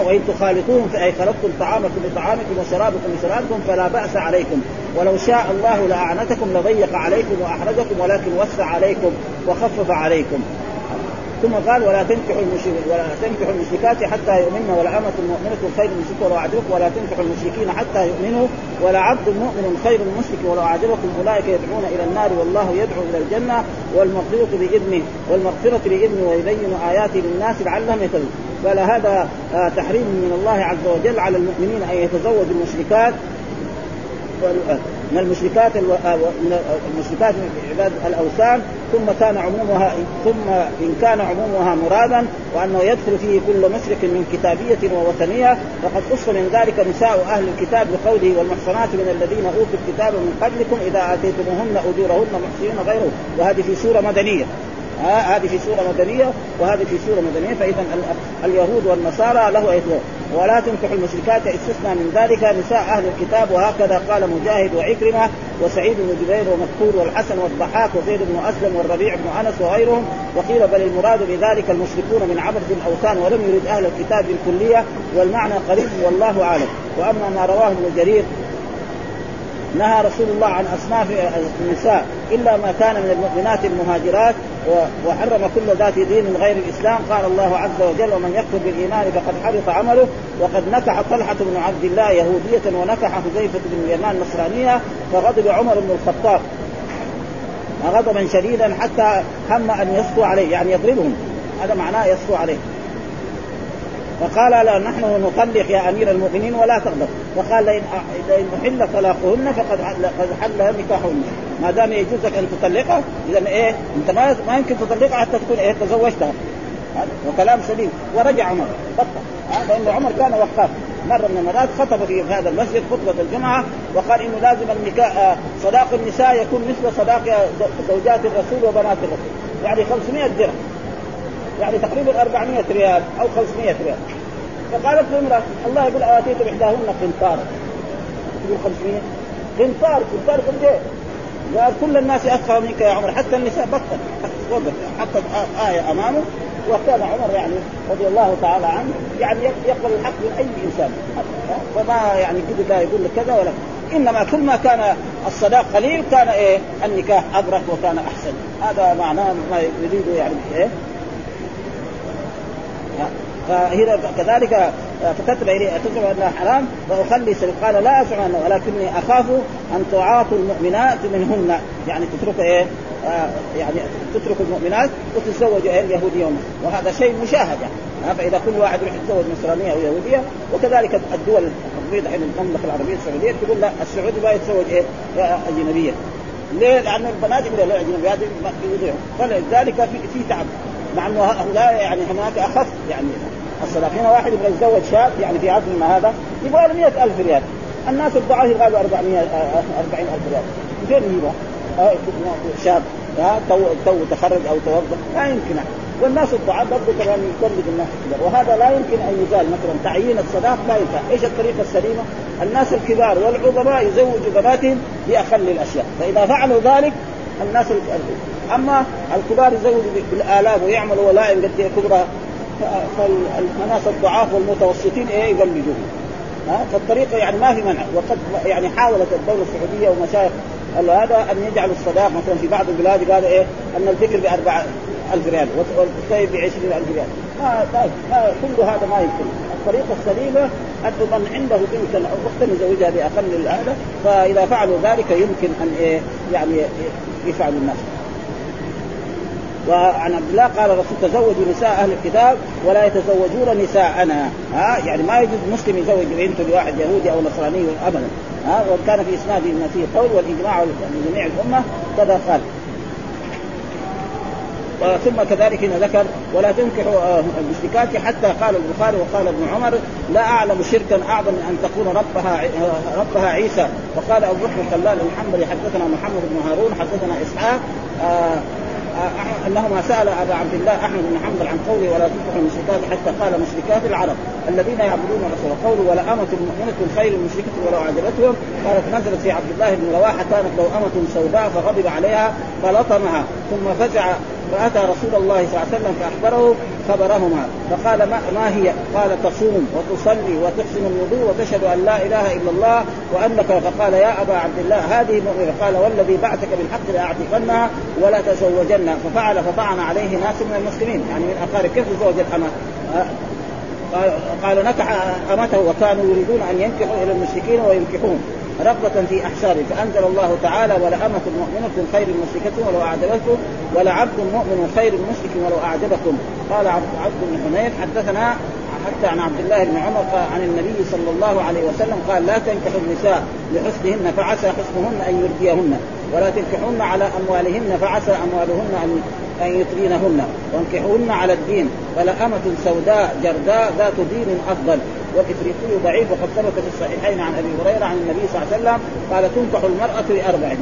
وإن تخالطوهم فأي خلطتم طعامكم بطعامكم وشرابكم بشرابكم فلا بأس عليكم. ولو شاء الله لاعنتكم لضيق عليكم وأحرجكم ولكن وسع عليكم وخفف عليكم. ثم قال ولا تنكحوا المشركين ولا تنكحوا المشركات حتى يؤمنن ولا أمة مؤمنة خير من مشرك ولو ولا تنكحوا المشركين حتى يؤمنوا. ولا عبد مؤمن خير من مشرك ولو أعجبكم. أولئك يدعون إلى النار والله يدعو إلى الجنة والمغفرة بإذنه والمغفرة بإذنه ويبين آياته للناس لعلهم يتقون. قال هذا آه، تحريم من الله عز وجل على المؤمنين أن يتزوجوا المشركات. من المشركات آه، من المشركات من عباد الأوثان ثم كان عمومها ثم إن كان عمومها مرادا وأنه يدخل فيه كل مشرك من كتابية ووثنية. فقد قص من ذلك نساء أهل الكتاب بقوله والمحصنات من الذين أوتوا الكتاب من قبلكم إذا آتيتموهن أجورهن محصنين غيره. وهذه في سورة مدنية. هذه في سورة مدنية وهذه في سورة مدنية فاذا اليهود والنصارى له ايتها ولا تنكح المشركات استثنى من ذلك نساء أهل الكتاب وهكذا قال مجاهد وعكرمة وسعيد بن جبير ومذكور والحسن والضحاك وزيد بن أسلم والربيع بن أنس وغيرهم. وقيل بل المراد بذلك المشركون من عبد الأوثان ولم يرد أهل الكتاب بالكليه والمعنى قريب والله أعلم. وأما ما رواه ابن جرير نهى رسول الله عن أصناف النساء إلا ما كان من المؤمنات المهاجرات وحرم كل ذات دين غير الإسلام. قال الله عز وجل ومن يكفر بالإيمان فقد حبط عمله وقد نكح طلحة بن عبد الله يهودية ونكح حذيفة بن اليمان نصرانية فغضب عمر بن الخطاب. غضبا شديدا حتى هم أن يصفو عليه يعني يضربهم. هذا معناه يصفو عليه. فقال لا نحن نطلق يا أمير المؤمنين ولا تغضب. فقال لئن لئن أحل طلاقهن فقد قد حل نكاحهن. ما دام يجوز لك أن تطلقها اذا إيه؟ أنت ما ما يمكن تطلقها حتى تكون إيه؟ تزوجتها. وكلام سليم. ورجع عمر. بطل. لأن عمر كان وقاف مرة من المرات خطب في هذا المسجد خطبة الجمعة وقال إنه لازم النكاح آه، صداق النساء يكون مثل صداق زوجات الرسول وبنات الرسول. يعني 500 درهم. يعني تقريبا 400 ريال أو 500 ريال. فقالت امراه الله يقول اواتيتم إحداهن قنطار. تقول 500 قنطار قنطار قد إيه؟ قال كل الناس افقه منك يا عمر حتى النساء بطل. وقف حطت آية أمامه وكان عمر يعني رضي الله تعالى عنه يعني يقبل الحق من أي إنسان. فما يعني كذا لا يقول لك كذا ولا. إنما كل ما كان الصداق قليل كان إيه؟ النكاح أبرك وكان أحسن. هذا معناه ما يريد يعني إيه؟ فهنا كذلك فكتب اليه اتزعم انها حرام وأخلي قال لا ازعم ولكني أخاف أن تعاطوا المؤمنات منهن. يعني تترك إيه؟ آه يعني تترك المؤمنات وتتزوج إيه؟ اليهوديه وهذا شيء مشاهد يعني فإذا كل واحد يروح يتزوج نصرانية أو يهودية وكذلك الدول التقليد الحين المملكة العربية السعودية تقول لا السعودي ما يتزوج إيه؟ أجنبية. ليه؟ لأن البنات يقولوا لا هذه فلذلك في تعب. مع أنه هؤلاء يعني هناك أخف يعني. الصداق هنا واحد يبغى يتزوج شاب يعني في عصرنا هذا يبغى له 100000 ريال. الناس الضعاف يبغى له 400 40000 ريال. فين يجيبها؟ شاب تو تو تخرج أو توظف لا يمكن. والناس الضعاف برضه كمان يطلق الناس الكبار وهذا لا يمكن أن يزال مثلا. تعيين الصداق لا ينفع، إيش الطريقة السليمة؟ الناس الكبار والعظماء يزوجوا بناتهم باقل الأشياء، فإذا فعلوا ذلك الناس أما الكبار يزوجوا بالالاف ويعملوا ولائم قد كبرى. فالناس الضعاف والمتوسطين إيه يقلدوهم ها؟ فالطريقة يعني ما في منع. وقد يعني حاولت الدولة السعودية ومشايخ هذا أن يجعلوا الصداق مثلا في بعض البلاد قال إيه أن الذكر بأربعة ألف ريال والطيب بعشرين ألف ريال. ما, ما كل هذا ما يمكن. الطريقة السليمة أن من عنده بنت أو أخت يزوجها بأقل هذا فإذا فعلوا ذلك يمكن أن إيه يعني يفعلوا الناس. وعن عبد الله قال الرسول تزوجوا نساء أهل الكتاب ولا يتزوجون نساءنا. ها؟ يعني ما يجوز مسلم يزوج بنته لواحد يهودي أو نصراني ابدا. ها؟ وكان في اسناده ما فيه قول والإجماع لجميع الأمة كذا قال. ثم كذلك هنا ذكر ولا تنكحوا آه، المشركات حتى قال البخاري وقال ابن عمر لا أعلم شركا أعظم من أن تكون ربها آه، ربها عيسى. وقال أبو بكر الخلال الحنبلي حدثنا محمد بن هارون حدثنا إسحاق آه انهما سأل أبا عبد الله أحمد بن حنبل عن قوله ولا تنكح المشركات حتى قال مشركات العرب الذين يعبدون الرسول قوله ولا أمة مؤمنة خير مشركة ولو أعجبتهم. قالت نزلت في عبد الله بن رواحة كانت له أمة سوداء فغضب عليها فلطمها ثم فزع فأتى رسول الله صلى الله عليه وسلم فأخبره خبرهما فقال ما, ما هي؟ قال تصوم وتصلي وتحسن الوضوء وتشهد أن لا إله إلا الله وانك فقال يا أبا عبد الله هذه مؤمنة قال والذي بعثك بالحق لاعتقنها ولا تزوجن ففعل فطعن عليه ناس من المسلمين يعني من اقارب كيف تزوج الأمة؟ قال, نكح أمته وكانوا يريدون أن ينكحوا إلى المشركين وينكحون رغبة في أحسابه فأنزل الله تعالى ولأمة مؤمنة خير مشركة ولو أعجبتكم ولعبد مؤمن خير مشرك ولو أعجبكم. قال عبد بن حنين حدثنا حتى عن عبد الله بن عمر عن النبي صلى الله عليه وسلم قال لا تنكحوا النساء لحسنهن فعسى حسنهن أن يرديهن ولا تنكحوهن على أموالهن فعسى أموالهن أن أن يطغينهن وانكحوهن على الدين. فلأمة سوداء جرداء ذات دين أفضل. والافريقي ضعيف وقد ثبت في الصحيحين عن أبي هريرة عن النبي صلى الله عليه وسلم قال تنكح المرأة لأربع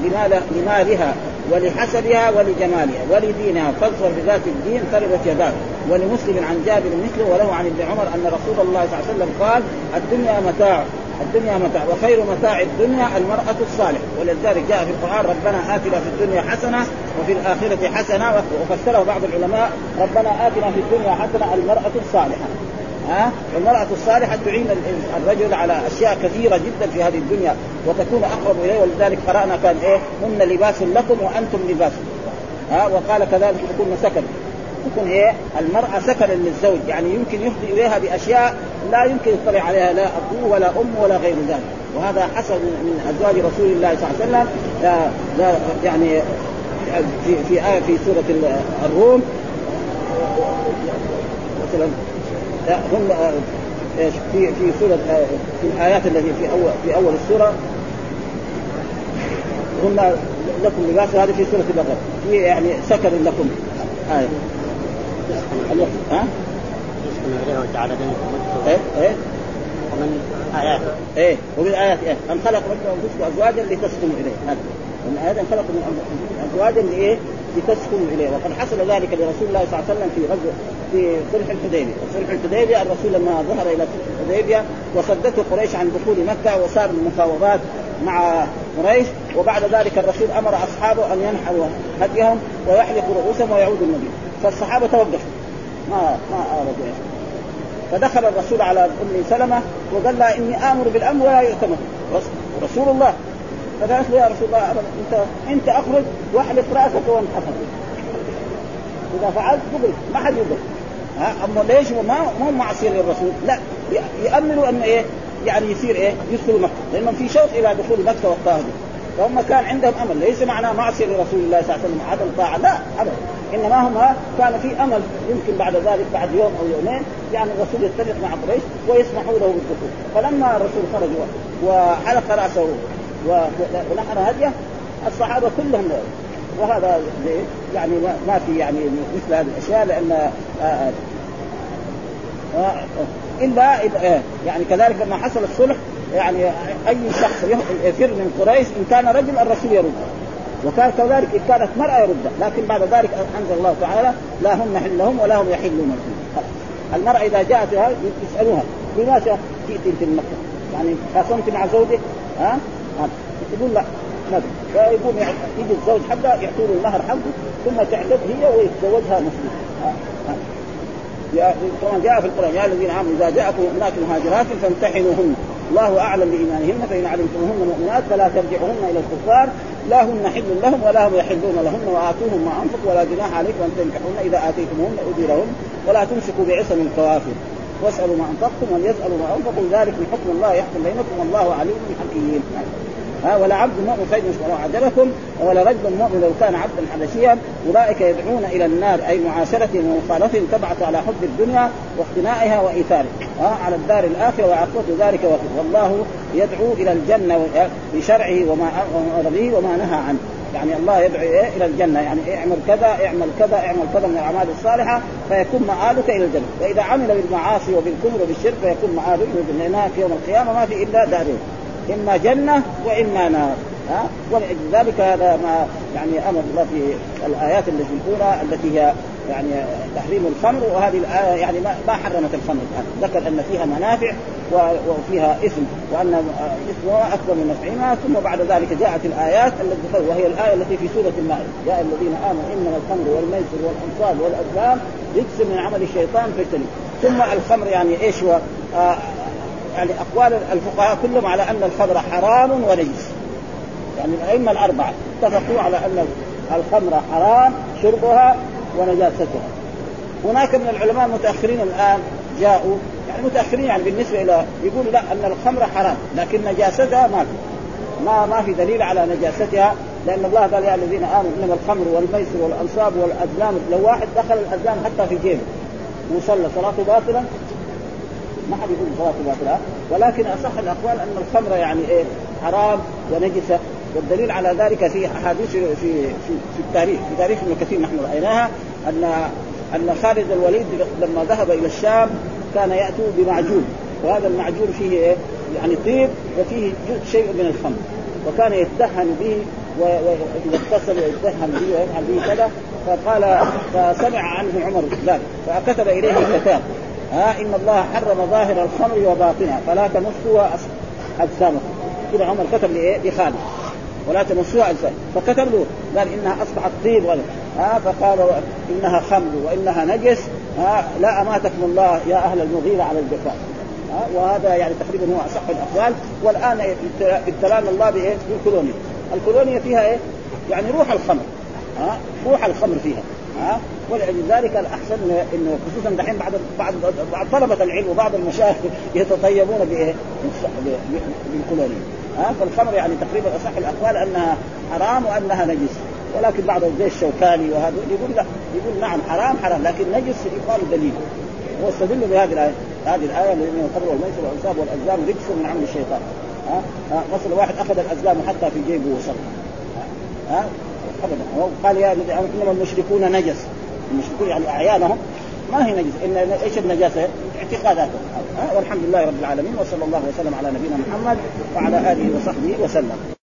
لمالها ولحسبها ولجمالها ولدينها. فاظفر بذات الدين تربت يداك ولمسلم عن جابر مثله وله عن ابن عمر أن رسول الله صلى الله عليه وسلم قال الدنيا متاع الدنيا متاع وخير متاع الدنيا المرأة الصالحة. ولذلك جاء في القرآن ربنا آتنا في الدنيا حسنة وفي الآخرة حسنة وفسره بعض العلماء ربنا آتنا في الدنيا حسنة المرأة الصالحة. ها؟ والمرأة الصالحة تعين الرجل على أشياء كثيرة جدا في هذه الدنيا وتكون أقرب إليه ولذلك قرأنا كان إيه؟ هن لباس لكم وأنتم لباس ها؟ وقال كذلك تكون سكن. تكون إيه؟ المرأة سكنا للزوج يعني يمكن يفضي إليها بأشياء لا يمكن يطلع عليها لا أبوه ولا أم ولا غير ذلك. وهذا حصل من أزواج رسول الله صلى الله عليه وسلم. لا لا يعني في في آية في سورة الروم. مثلا هم إيش في في سورة في الآيات التي في أول في أول السورة. هم لكم لباس هذه في سورة البقرة. في يعني سكن لكم. آية. ها؟ إيه إيه. ومن آيات إيه ومن آيات إيه. أن خلق لكم أنفسكم أزواجا لتسكنوا إليه. هذا. ومن آيات أن خلق من أنفسكم أزواجا لإيه؟ لتسكنوا إليه. وقد حصل ذلك لرسول الله صلى الله عليه وسلم في غزوة في صلح الحديبية، صلح الحديبية الرسول لما ظهر إلى صلح الحديبية وصدته قريش عن دخول مكة وصار المفاوضات مع قريش وبعد ذلك الرسول أمر أصحابه أن ينحروا هديهم ويحلقوا رؤوسهم ويعودوا النبي، فالصحابة توقفوا. ما ما ارادوا فدخل الرسول على أم سلمة وقال لها إني آمر بالأمر ولا يؤتمر. رسول الله. فقالت له يا رسول الله انت أنت أخرج واحلق رأسك وانحفظ. إذا فعلت قبل ما حد يقبل ها أما ليش ما مو معصية للرسول؟ لا ياملوا ان إيه يعني يصير إيه يدخلوا مكة لانهم في شوق إلى دخول مكة والطاهر فهم كان عندهم أمل ليس معناه معصية لرسول الله صلى الله عليه وسلم عدم طاعة لا ابدا. إنما هم كان في أمل يمكن بعد ذلك بعد يوم أو يومين يعني الرسول يتفق مع قريش ويسمحوا له بالدخول فلما الرسول خرج وحلق رأسه ونحر هديه الصحابة كلهم وهذا يعني ما في يعني مثل هذه الأشياء لأن آه، آه، آه، إلا يعني كذلك لما حصل الصلح يعني أي شخص يفر من قريش إن كان رجل الرسول يرد. وكان كذلك إن كانت مرأة يردها لكن بعد ذلك أنزل الله تعالى لا هم حلهم ولا هم يحلون. المرأة إذا جاءت يسألوها لماذا جئت أنت من مكة؟ يعني خاصمت مع زوجك؟ ها؟ تقول لا. ما فيقوم يجي الزوج حقها يعطوا له المهر حقه ثم تعتد هي ويتزوجها مسلم. كما جاء في القرآن يا الذين آمنوا إذا جاءكم مؤمنات مهاجرات فامتحنوهن الله أعلم بإيمانهن فإن علمتموهن مؤمنات فلا ترجعوهن إلى الكفار. لا هن حل لهم ولا هم يحلون لهن وآتوهم ما أنفقوا ولا جناح عليكم أن تنكحوهن إذا آتيتموهن أجورهن. ولا تمسكوا بعصم الكوافر. واسألوا ما أنفقتم وليسألوا ما أنفقوا. ذلك من حكم الله يحكم بينكم والله عليم حكيم. ها ولا عبد مؤمن خير ولو عجبكم ولا رجل مؤمن لو كان عبدا حبشيا. أولئك يدعون إلى النار أي معاشرتهم ومخالفتهم تبعث على حب الدنيا واقتنائها وإيثارها. على الدار الآخرة وعقبه ذلك وقت. والله يدعو إلى الجنة بشرعه وما أمر به وما نهى عنه. يعني الله يدعو إيه؟ إلى الجنة. يعني اعمل كذا اعمل كذا اعمل كذا من الأعمال الصالحة فيكون مآلك إلى الجنة. وإذا عمل بالمعاصي وبالكفر وبالشرك فيكون مآلك إلى الجنة. في يوم القيامة ما في إلا دارين. إما جنة وإما نار. ها؟ ولذلك هذا ما يعني أمر الله في الآيات التي الأولى التي هي يعني تحريم الخمر وهذه الآية يعني ما حرمت الخمر الآن. ذكر أن فيها منافع وفيها إثم وأن اثمها أكبر من نفعها ثم بعد ذلك جاءت الآيات التي وهي الآية التي في سورة المائدة. يا الذين آمنوا إنما الخمر والميسر والانصاب والازلام رجس من عمل الشيطان فاجتنبوا ثم الخمر يعني إيش هو؟ آه يعني اقوال الفقهاء كلهم على أن الخمر حرام ونجس. يعني الأئمة الأربعة اتفقوا على أن الخمر حرام شربها ونجاستها. هناك من العلماء المتاخرين الآن جاءوا يعني متأخرين يعني بالنسبة إلى يقول لا أن الخمر حرام لكن نجاستها ما في. ما ما في دليل على نجاستها لأن الله قال يا الذين آمنوا إنما الخمر والميسر والأنصاب والأزلام لو واحد دخل الأزلام حتى في جيبه وصلى صلاته باطلا ما حد يقول صلاته باطله ولكن أصح الأقوال أن الخمر يعني إيه حرام ونجسة. والدليل على ذلك في أحاديث في في في التاريخ. في تاريخ ابن كثير نحن رأيناها ان أن خالد الوليد لما ذهب إلى الشام كان ياتوا بمعجون. وهذا المعجون فيه إيه؟ يعني طيب وفيه شيء من الخمر. وكان يتدهن به واذا اغتسل ويتدهن به ويفعل به كذا. فقال فسمع عنه عمر ذلك. فكتب إليه كتاب ها إن الله حرم ظاهر الخمر وباطنها فلا تمسوا أجسامكم. كذا عمر كتب لإيه؟ لخالد. ولا تمسوها اجسام فكتب له قال إنها أصبحت طيب ولا ها فقال إنها خمر وإنها نجس. ها لا أماتكم الله يا أهل المغيرة على الجفاء وهذا يعني تقريبا هو أصح الأقوال. والآن ابتلانا الله بإيه؟ بالكولونيا. الكولونيا فيها إيه؟ يعني روح الخمر. ها روح الخمر فيها. ها ولذلك الأحسن انه خصوصا دحين بعض بعض بعض طلبة العلم وبعض المشايخ يتطيبون بايه؟ بالكولونيا ها فالخمر يعني تقريبا أصح الأقوال أنها حرام وأنها نجس. ولكن بعض زي الشوكاني وهذا يقول لا يقول نعم حرام حرام لكن نجس يقال دليل. هو استدل بهذه الايه هذه الآية لأن الخمر والميسر والأنصاب والأزلام رجس من عمل الشيطان. ها مثلا واحد أخذ الأزلام وحطها في جيبه وصلى ها ابدا. قال يا إنما المشركون نجس. المشركون يعني أعيانهم. ما هي نجس ان إيش النجاسة؟ اعتقاداتهم. والحمد لله رب العالمين وصلى الله وسلم على نبينا محمد وعلى آله وصحبه وسلم.